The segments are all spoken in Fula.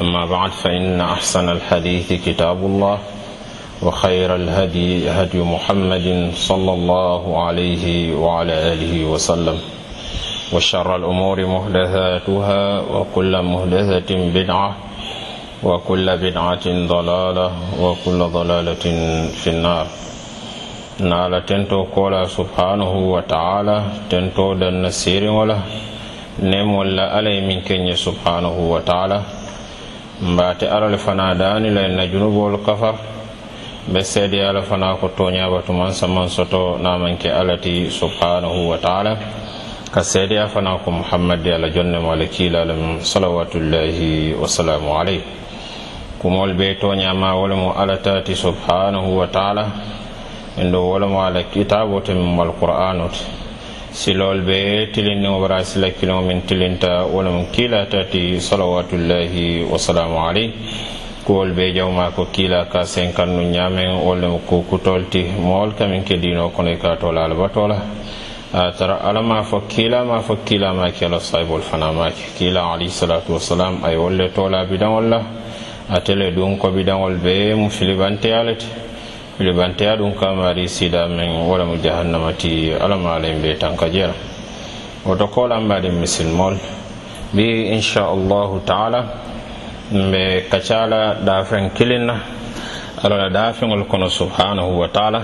أما بعد فإن أحسن الحديث كتاب الله وخير الهدي هدي محمد صلى الله عليه وعلى آله وسلم. وشر الأمور محدثاتها وكل محدثة بدعة وكل بدعة ضلالة وكل ضلالة في النار. نالا تنتو كولا سبحانه وتعالى تنتو دن سير ولا نم ولا علي من كني سبحانه وتعالى. mbaate alal fana daanilen na junuboolu kafar. Be seedi ala fana ko toñaba man saman soto namanke alati subhanahu wa taala. Ka seedi a fana ko muhammadi ala jonnemo ala kiilalam salawatullahi wasalamu aleyh. Kumol be toñama wolemo alatati subhanahu wa taala. En ɗo wolemo ala kitabo te min malqur'anu te silol be tilinni wara sila kiliŋo min tilinta wala mu kiilata ti salawatullahi wasalamu alayh. Kuwol be jawma ko kiila ka senkannu ñaameŋ walla mu kukutol ti mowol kamin ke diino kono i ka tola alabato la a tara ala ma fo kiila ma fo kiila ma ke ala sahibol fana ma ke. Kiila alayhisalatu wasalam ay wolle wol le tola bidaŋol la atele dun ko bidaŋol be mu filibanteya le ti libanteya ɗum kamari silamen walamu jahannamati alamalayn be tanka jeera woto kolanbaɗin misilmol bi inchallahu taala mbe kacala ɗafen kilinna. Alala dafeŋol kono subhanahu wa taala.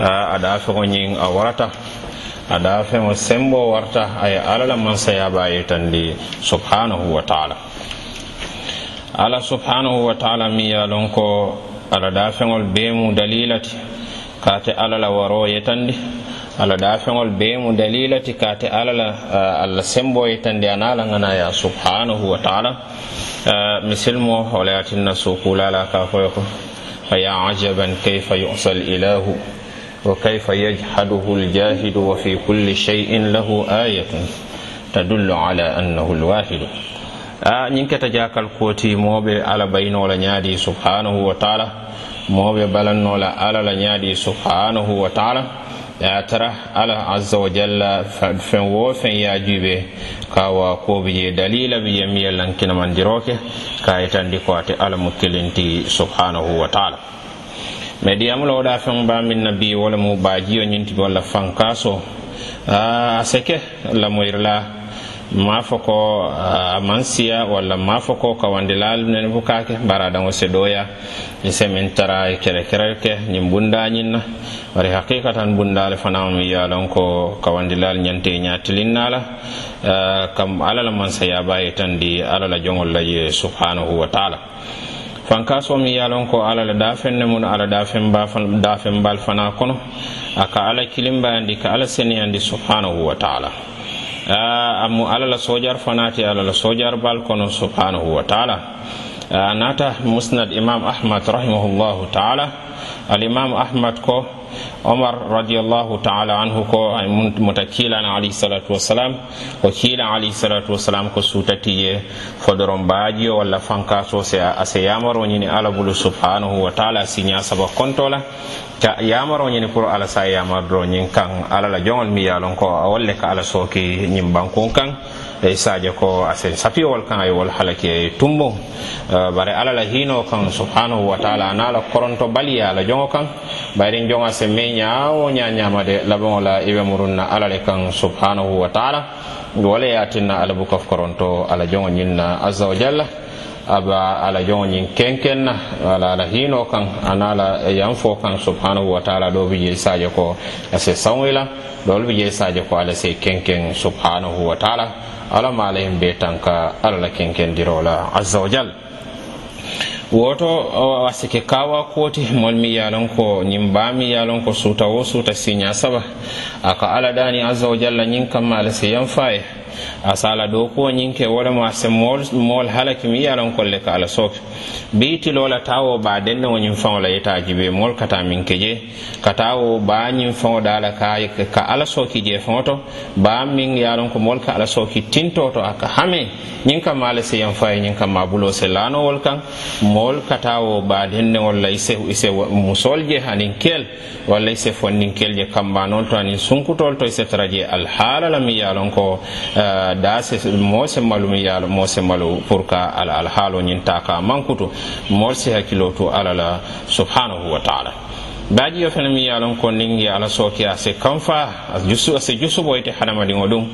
A dafeŋo ñin a warata. A dafeŋo sembo warta. A alala ala la mansayaba yitandi subhanahu wa taala. Ala subhanahu wa taala mi yalon ko ala da feŋol bee mu dalila ti kaate alla la waroo yetandi ala da feŋol bee mu dalila ti kaate alla la alla semboo yetandi anaa la ŋana ya subhanahu wa taala misilimo wo le yatinna suukuulaa la kaa foye ko فيا عجبا كيف يعصى الإله وكيف يجحده الجاهد وفي كل شيء له آية تدل على أنه الواحد a ñiŋ keta jakal kooti moo ala baynola ñaadi subhanahu wa taala moo balannola ala la ñaadi subhanahu wa taala. A tara ala azza wa jalla fen wo fen yajuɓe kawa koɓe je dalila ɓe yemiye lankinamandiroke ye lankinamandiro ka yitandi ko ate ala mu kilinti subhanahu wa taala. Mais diyamu la wo daa feŋ baa miŋ na bi mu baajiyo ñiŋ walla fankaso a seke lamoyrla ma fo ko uh, a man siya walla ma fo ko kawande laalu nene fof mbaraɗango seɗoya se min tara kere kerelke ñin bundañinna. Wari haqiqa tan bundale fanama mi yalon ko kawande laal ñante ñatilinnala uh, kam alala man sayabaye tan di alala jogol laye subhanahu wa taala. Fankaso mi yalon ko alala dafenne mun ala dafen dafen bal fana kono. Aka ala kilimbayandi ka ala seniyandi subhanahu wa taala. Amu ala la sojar fanati ala la sojar bal kono subhanahu wa ta'ala nata musnad imam ahmad rahimahullahu taala. Alimamu ahmad ko omar radiallahu taala anhu ko muta kiilana alayhi salatu wassalam ko kiila alayhi salatu wassalam ko suutatiye fodoron baajiyo walla fankaso ase yamaro ñini ala bulu subhanahu wa taala siña saba kontola ka yamaro ñini pour ala sa yamardoro ñin kan ala la joŋol mi yalon ko a wolle ka ala sooki ñin bankun kan. e sadio ko asen sapiyowol kan e wol halake tumbo. Uh, bare ala la hino kan subhanahu wa taala anala koronto baliya ala jongo kan. Bayrin jonga se me ñawo ñañamade ñamade laboŋo la ibe murunna ala le kan subhanahu wa taala. Wala yatinna ala bukof koronto ala jongo ñinna azza wa jalla. aba ala joŋoñiŋ kenken na ala ala hino kan anala yanfo kan subhanahu wa taala ɗo bije sadio ko ase sawila la bije sadio ko ala se kenken subhanahu wa taala. Ala ma alayhim be tanka ala la kenkendiro la azza wa jal. Woto wasike kawa koti mol mi yalon ko ñin ba mi yalon ko suuta wo suuta siña saba. Aka ala dani azza wa jalla ñin kamma ala se yan faye a sala dow kuwoñin ñinke wolemo a se mool mool halaki mi yalon kolle ka ala sooke biitilola tawo ba dendeŋo ñin faŋo la yetaji be mool kata min ke je. Ka tawo ba ñin faŋo dala ka ka ala sooki je faŋo to. Ba min yalon ko mool ka ala sooki tinto to aka hame. Ñin kamma ala siyan faye ñin kamma bulo se lanowol kan. Mool ka tawo ba dendeŋol la ise ise musol je hanin kel walla ise fonnin kel je kamba non to anin sunkutol to ise tara je alhaala la mi yalon ko uh, da mo semmalum ye ala mo semmalu pour ka ala alhaalo ñin ta ka mankutu mool si hakkilo to ala la subhanahu wa taala. Baajiyo fana mi ye ko niŋ ye ala sooke a se kanfa a se jusubo ite hadamadiŋo ɗum.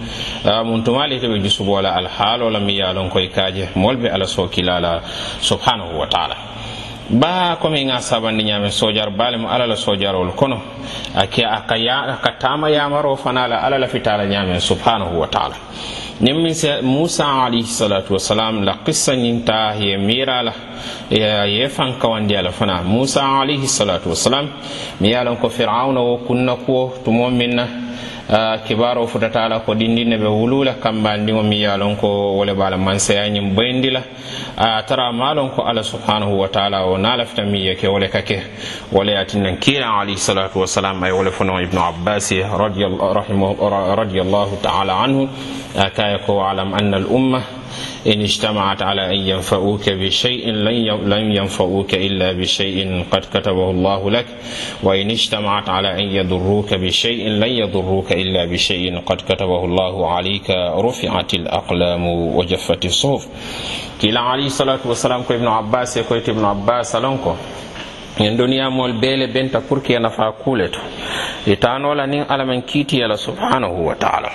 Mun tumali ite ɓe jusubo la alhaalo la mi ye koye lon ko i kaaje moolu ala sookila la subhanahu wa taala. ba komi ŋa sabandi ñaame sojar balemu ala la sojarol kono. Ake aka ya aka tama yamaro fana la ala la fitala ñaame subhanahu wa taala. Ñiŋ min se musa alayhisalatu wasalam la kissa ñiŋ ta ye mira la ye faŋ kawandi a fana musa alayhisalatu wasalam mi ye lon ko firauna wo kunna kuwo tumo min na Ah, kibaro futata la ko ɗindinne ɓe wulula kambandiŋo mi ye lon ko wole bala be a la la a tara malon ko allah subhanahu wa taala o na lafita miŋ ye ke wole le ka ke wo le ye alayhisalatu wasalam ay wole fono ibnu abbasi radiallahu taala anhu. Ah, Kaya ko alam anna al umma إن اجتمعت على أن ينفعوك بشيء لن ينفعوك إلا بشيء قد كتبه الله لك. وإن اجتمعت على أن يضروك بشيء لن يضروك إلا بشيء قد كتبه الله عليك. رفعت الأقلام وجفت الصحف. كلا عليه الصلاة والسلام كو ابن عباس يكو ابن عباس لنكو duniya mol bele benta pour que nafa kuleto itanola nin ala men kiitiyala subhanahu wa taala.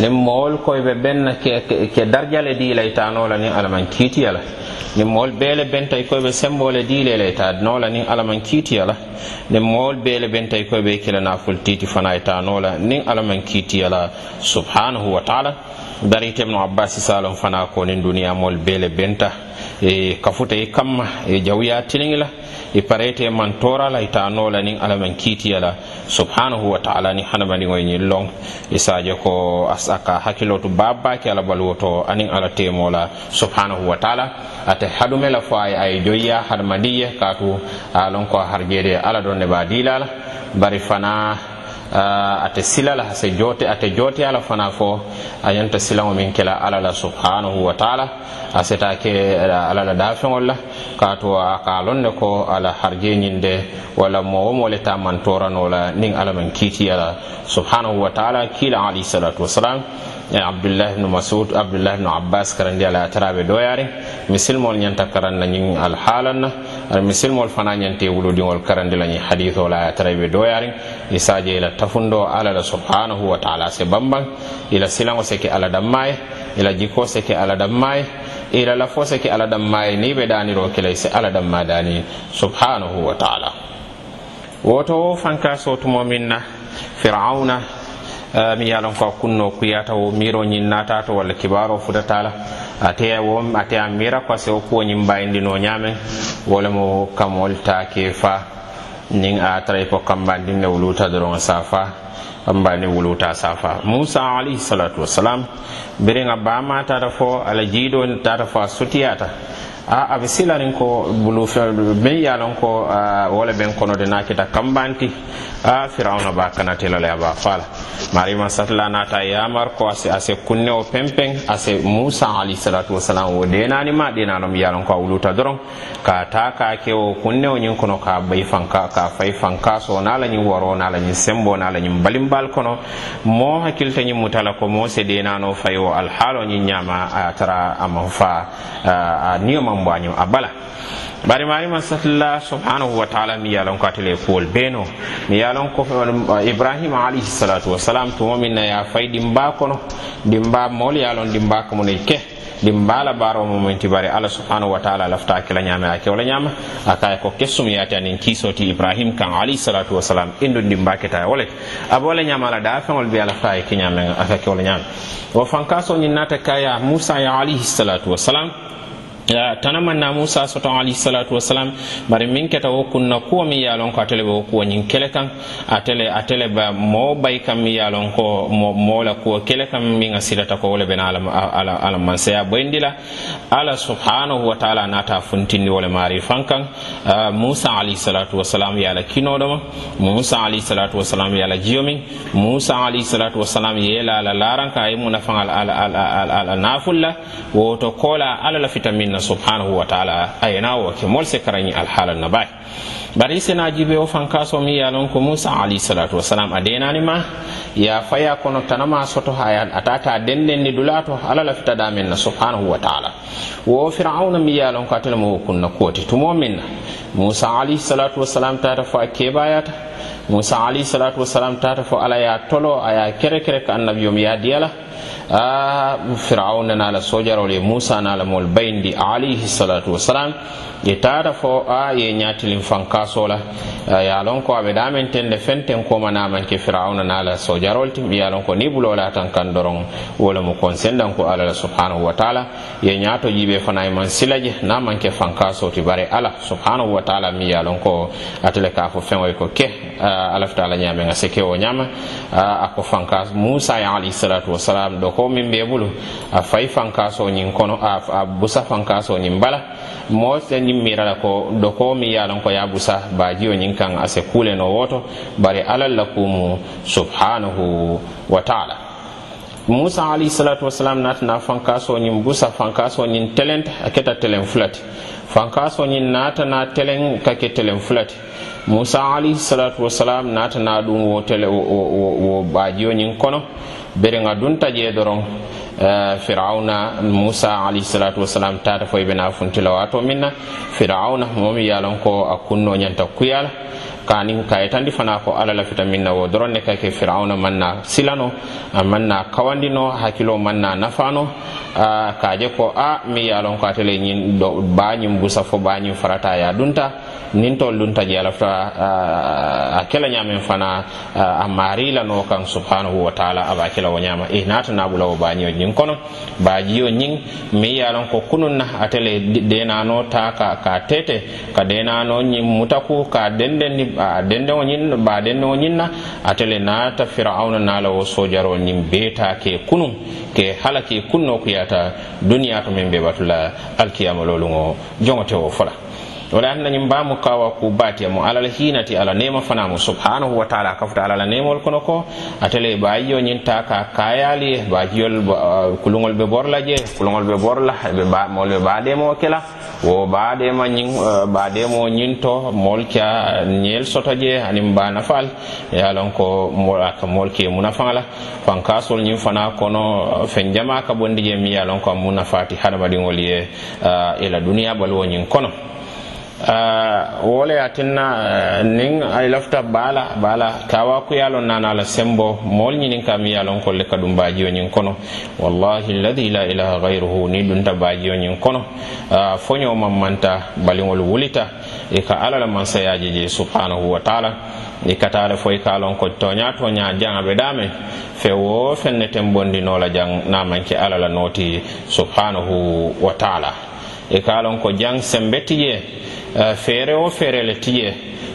Nin mowol koyɓe ɓenna ke darjale diila itanola nin alaman kiitiyala nin mool beele bentay koyɓe sembole diilele itanola nin alaman kiitiyala nin mool beele bentay koyɓe kila naful titi fana itanola nin alaman kiitiyala subhanahu wa taala. Darite ibnu abbasi salon fana ko nin duniya mool beele benta. e kafuta e kamma e jawya tiliŋila i parete man torala e ita nola nin niŋ alla maŋ subhanahu wa taala ni hadamadiŋo ye ñiŋ loŋ i e se ko a hakkilotu hakkilo ala baabaa ke alla baluwo to aniŋ alla teemo subhanahu wa taala ate hadume la fo a ye joyya hadamadiye katu a lon ko harjede ala doŋ ne ba dilala. Bari fana uh, ate sila la hase jote ate jote ala fana fo a yanta silaŋo min kela ala la subhanahu wa taala a ke uh, ala la dafeŋol la kaatu a ka lonne ko ala harje ñinde walla mo womo le ta mantorano la niŋ ala man kiitiya la subhanahu wa taala kila alayhi salatu wasalam abdullah ibnu masud abdullah ibnu abbas karandi ala taraɓe doyari misilmol ñanta karanna ñiŋ alhaalan na ar misilmol fana ñante wuludiŋol karandilañi hadisol aya tara i be doyariŋ i ila tafundo ala la subhanahu wa taala se bambaŋ ila silaŋo seke ala dammaye ila jiko seke ala dammaye ila lafo se ke ala dammaye ni ɓe daniro kilay se ala damma dani subhanahu wa taala. Woto wo fanka sotumo tumo na firauna eh, mi yalon ko a kunno kuyata wo miiro ñiŋ naata walla kibaro futatala ate wo ate a mira kwase wo kuwo ñiŋ bayindino ñaameŋ wo lemu kamol ta ke fa. Niŋ a tara i ko kambandin ne wuluta doroŋ sa fa kambandin wuluta sa musa alayhi salatu wasalam biriŋ a ta tata fo ala jiido tata fo sutiyata a be silarin ko min ye lon ko wo le ben konote na kambanti. A firawuna ba kanate le a ba fala marima satala nata yamar ko ase ase kunnewo pempen ase musa alayhisalatu wasalam wo denani ma dena lom ye lon ko a wuluta doron ka ta ka ke kunnewo ñin kono ka bay fanka ka fay fanka so na la ñin woro na la ñin sembo na la ñin balimbal kono. Mo hakkilta ñin mutala ko mo se denano fayo alhaalo ñin ñama a tara ama fa a niyoma n bɔ a bala bari maa yima satila subhanahu wa taala mi yalon ko atele kuwol beno. Mi yalon ko uh, ibrahima alayhi salatu wasalam tumo min na ya fay dimba kono. Dimba mol yalon dimba munay ke. Dimba la baro mo menti bari ala subhanahu wa taala lafta kila nyama ake wala nyama aka ko kesum yata nin kisoti ibrahim kan alayhi salatu wasalam indo dimba keta wala abola nyama la dafa wal bi alafta ke nyama aka ke wala nyama wa fankaso ni nata kaya musa ya alayhi salatu wasalam ya tana manna musa soto alayhi salatu wasalam bari min keta wo kunna kuwo min ye lon ko atele be wo kuwo ñiŋ kele kan atele atele ba moo bayi kaŋ min ye lon ko moo la kuwo kele kaŋ min a sitata ko wo le bena ala mansaya boyindi la ala subhanahu wa taala naata funtindi wo le maari faŋ kaŋ musa alayhi salatu wasalam ye a la kinoo doma musa alayhi salatu wasalam ye a la jiyo miŋ musa alayhi salatu wasalam ye la a la laaraŋ kaŋ a ye mu nafaŋ ala naful la woto koola ala la fita min na subhanahu wa taala a wo ke mol se karaŋi alhaala na bay bari sena jibe o faŋ ka so miŋ ko musa alayhisalatu wasalam a deenaani ma ye faya kono tanama soto haya atata denden ni dulato ala lafita damen na subhanahu wa taala. Wo firauna mi ye lon ko atele mo kunna kuwoti tumo min na musa alayhisalatu wasalam tata fo a kebayata musa alayhi salatu wasalam tata fo ala ya tolo aya kere kere ka annabiyom ya diyala. A na nala sojarol ye musa na la mol bayndi alayhi salatu wasalam ye tata fo a ye ñatilin fankasola yalon ko aɓe damen tende fenten komanamanke firauna nala sojarol tim yalon ko ni bulola tan kan doron wola mo kon sendan ko alala subhanahu wa taala. Ye ñato jiɓe fana e man silaje namanke fankasoti bare ala subhanahu wa taala mi ya lon ko atele ka fo feŋoy ko ke alafta ala a sike o ñama ako fankas moussa e alayhi salatu wasalam ɗo ko min be bulu a fay fankaso ñin kono a busa fankaso ñin bala. Moo ñin mirala ko ɗo ko mi yalon ko ya busa bajiyo ñin kan ase kuleno woto bari alalla kumu subhanahu wa taala. Musa alayhi salatu wasalam natana fankasoñin busa fankasoñin telente a keta telen fulati. Fankasoñin natana telen kake telen fulati. Musa alayhi salatu wasalam natana ɗum wo tele wo bajiyo ñin kono. Bere nga dunta je doron Eh, firawna musa alayhisalatu wasalam tata fo ibena funtila wato minna firawna momi yalon ko a kunno ñanta kuyala kanin kayitandi fana ko ala lafita min na wo. Doron ne kake firawna man silano a man kawandino hakkilo manna nafano. Nafano kaje ko a mi yalon ko atele ñin ba ñin busa fo bañin farata ya dunta nin tol dun taji alafta a kela ñamen fana a marila no kan subhanahu wa taala aba kela wo e nata nabula wo bañiyo ñin kono bajiyo ñin mi yalon ko kunun na atele denano ta ka ka tete ka denano ñin mutaku ka denden a dendeŋo ñin ba denden o ñin na atele nata fir'auna nala wo sojaro ñin beta ke kunun ke hala ke kunno kuyata duniya to min be batula alkiyama lolungo jongote wo fola wala anna ñim mbamu kawa ku batiya mo alala hinati ala nema fanamo subhanahu wa taala kafuta alala nemol kono ko atele bayiyo ñinta ka kayali bajiyol kulugol be borla je kulugol be borla mol ɓe baɗemo kela. Wo baɗema ñin baɗemo ñinto mol kya ñel soto je anin fal nafal. Yalon ko aka mol ke munafala. Fankasol ñin fana kono fen jama ka bondi je mi yalon ko munafati nafati hadamadiŋol ye ila duniya balwo ñin kono Ah, wole le eh, ye nin ay lafta bala bala baala ku loŋ nana la sembo mol ñiniŋ kam yalon ko le kadum duŋ baajiyo ñiŋ kono. Wallahi alladhi la ilaha gayruhu niŋ dunta baajiyo ñiŋ kono. Ah, Foñoo maŋ manta baliŋolu wulita e ka ala la mansaya je je subhanahu wa taala. I ka taa le ka a ko toña toña janga be daame fe wo fenne ne teŋ bondi noo la jaŋ naŋ maŋ ke la noti subhanahu wa taala. e kalon ko jang sembe ti je feere o feere le ti je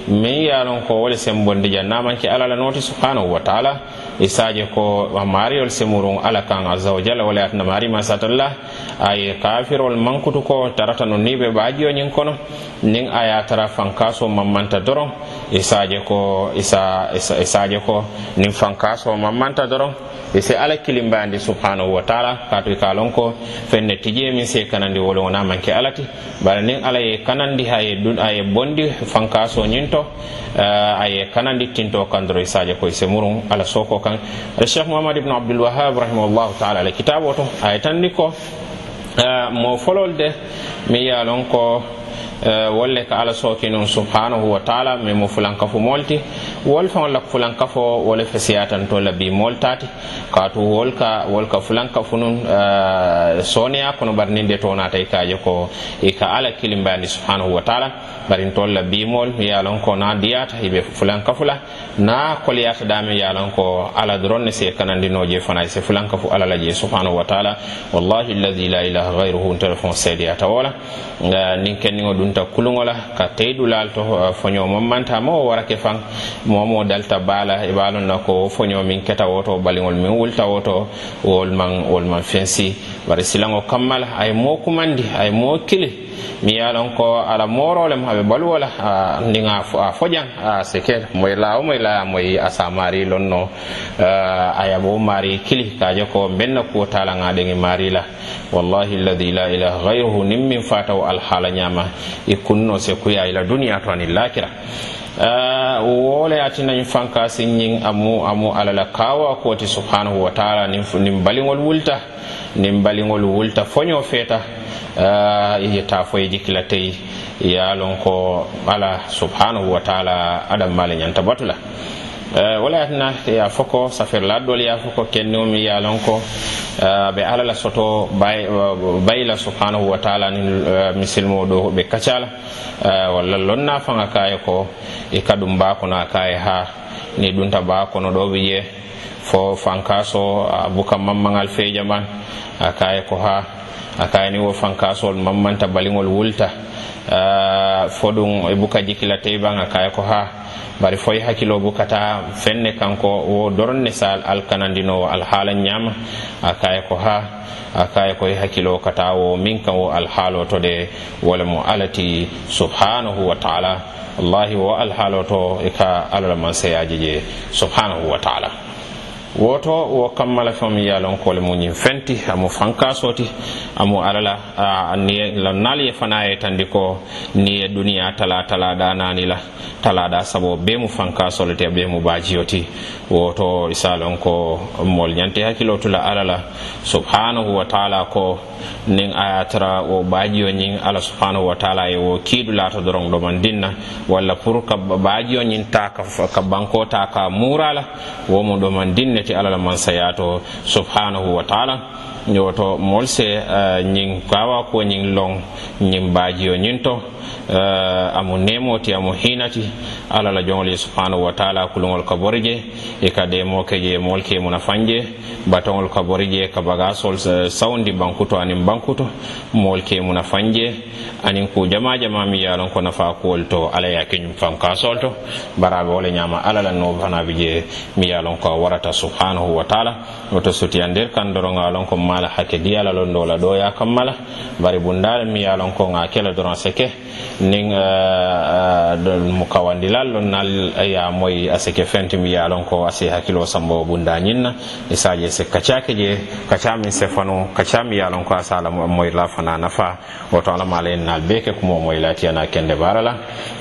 meŋ ko wole sembondija namanke alla la nooti subhanahu wa taala. Isaje ko mariyol semurun ala kan azza wa jalla wala atna mari masatalla ay kafirol mankutu ko tarata no nibe bajiyo nyin kono nin aya tara fankaso mamanta doron isaje ko isa isaje ko nin fankaso mamanta doron ise ala kilimbandi subhanahu wa taala katu kalon ko fenne tije min se kanandi wolo wona manke alati bara nin ala ye kanandi haye dun aye bondi fankaso nyinto uh, aye kanandi tinto kandro isaje ko ise ala soko kan. Aɗa cheikh mouhamad abdul abdoulwahab rahimahullahu taala ala kitabo to. Aye tanni ko eh, mo folol de mi yalon ko Eh, wolle ka ala sooki nun subhanahu wa taala min mo fulankafo molti. Ti wol faŋol la fulankafo wole fesiyatan fesiyatanto la bi moolu taati kaatu wol ka wol ka fulankafunun eh, sooneya kono bar ninde to naata i e ko i ka ala kilimbayandi subhanahu wa taala. Barin ntolu la bimoolu ye ko na diyata ibe be fulankafu la. Naa koliyata dame yalon ko ala dron ne se kanandinoo je fana se si fulankafu ala la je subhanahu wa taala. Wallahi alladhi la ilaha ghayruhu ntelu faŋo seediyata eh, nin la niŋ kenniŋo dunta kuluŋola ka teydulal to foño manta mo warake faŋ momo dalta bala e balon na ko foño min keta woto baliŋol min wulta woto wol man wol man fensi. Bari silaŋo kammala ay mo kumandi ay mo kili mi yalon ko ala moro lem haɓe baluwo la a foƴan a sekel moy la wo moy la moy a samari a yabo mari kili. Kaje ko benna kuwo talaŋa mari la. Wallahi alladi la ilaha gayruhu nin min fatawo alhaala ñama i kunno se kuya ila duniya to ani lakira wole atinañ fanka sinñin amu amu alala kawa koti subhanahu wa taala nin baliŋol wulta. nin baliŋolu wulta foño feeta eh, ta foye jikkila tey ye a lon ko ala subhanahu wa taala adamma le ñanta batu la eh, wala yatina ya foko safir laddol ya foko a fo ko eh, kenniŋo mi lon ko be ala la soto bayi la subhanahu wa taala ni misilmo ɗo ɓe kaca la walla lonna faŋa kaye ko e kadum duŋ baa a ka ha ni ɗumta baa ɗo ɓe je fo fankaso a buka mammagal feeja man a kaye ko ha a kayani wo fankasol mammanta baliŋol wulta. Fo ɗum e buka jikila teyban a kaye ko ha bari foye hakkilo bukata fenne kanko wo dorne sa alkanandinowo alhaala ñama a kaye ko ha a kaye koye hakkilo kata wo min kan wo alhaalo to de wole mo alati subhanahu wa taala. Wallahi wo alhaalo to e ka alalamanseyaji je subhanahu wa taala. woto wo kammala feŋ ye lon mu fenti amu fankasoti amu alala e, la lonnaalu ye fana ye tandi ko niŋ ye duniya tala talada naani la talada sabo be mu fankaso le be mu baajiyo ti woto isa lon ko moolu ñante alala tu subhanahu wa taala ko nin a tara wo baajiyo ñiŋ ala subhanahu wa taala ye wo kiidu doron doroŋ domandiŋ na walla pour ka baajiyo ñiŋ taka ka banko ta ka muurala wo mu domandiŋ ti alala man sayato subhanahu wa taala. Yoto mol se ñin kawa ko ñing long ñin bajiyo ñin to amu nemoti amu hinati ala la jongol subhanahu wa taala kulugol ka borije e ka demo ke je mol ke muna fanje. Batongol ka borije ka bagasol sawndi bankuto anin bankuto mol ke muna fanje. Anin ku jama jama mi yalon ko nafa kuwol to ala yake ñum ka to. Baraɓe wala ñama ala la no bana je mi yalon ko warata subhanahu wa taala. Woto sutiyandir e kan doron lon ko mala hakke diyala lon dola la do ya kammala bari bundala mi ya lon ko ga kela doron seke. Nin eh, eh, mo kawandilal lon nal eh, ya moy a seke fenti mi ya lon ko asi hakkilo sambo bunda ñinna isaje e se kacake je kacamin se fano kacami ya lon ko a sala moyla fana nafa. Woto ala mala en nal beke kumo moy latiyana kende barala.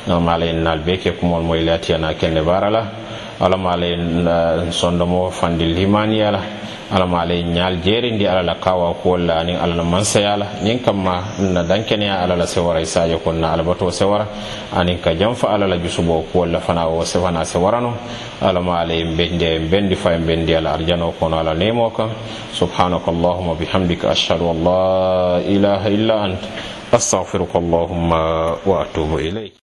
Mala en nal beke kumol moylatiyana kende barala. alla ma ala sondomo fandi limaniya la alla ma ala ñaal jeerindi alla la kawa kuwol la aniŋ alla la mansaya la ñiŋ kamma nna dankeneya alla la sewara isaje kon na alabato sewara. Aniŋ ka janfa ala la jusubo kuwol la fana wo sefana sewarano. Alla ma ala yen bendi fa bendi ala arjano kono ala nemo kan subhanaka allahuma bihamdika ashhadu an la ilaha illa ant. Astaghfiruka allahumma wa atubu ilayk.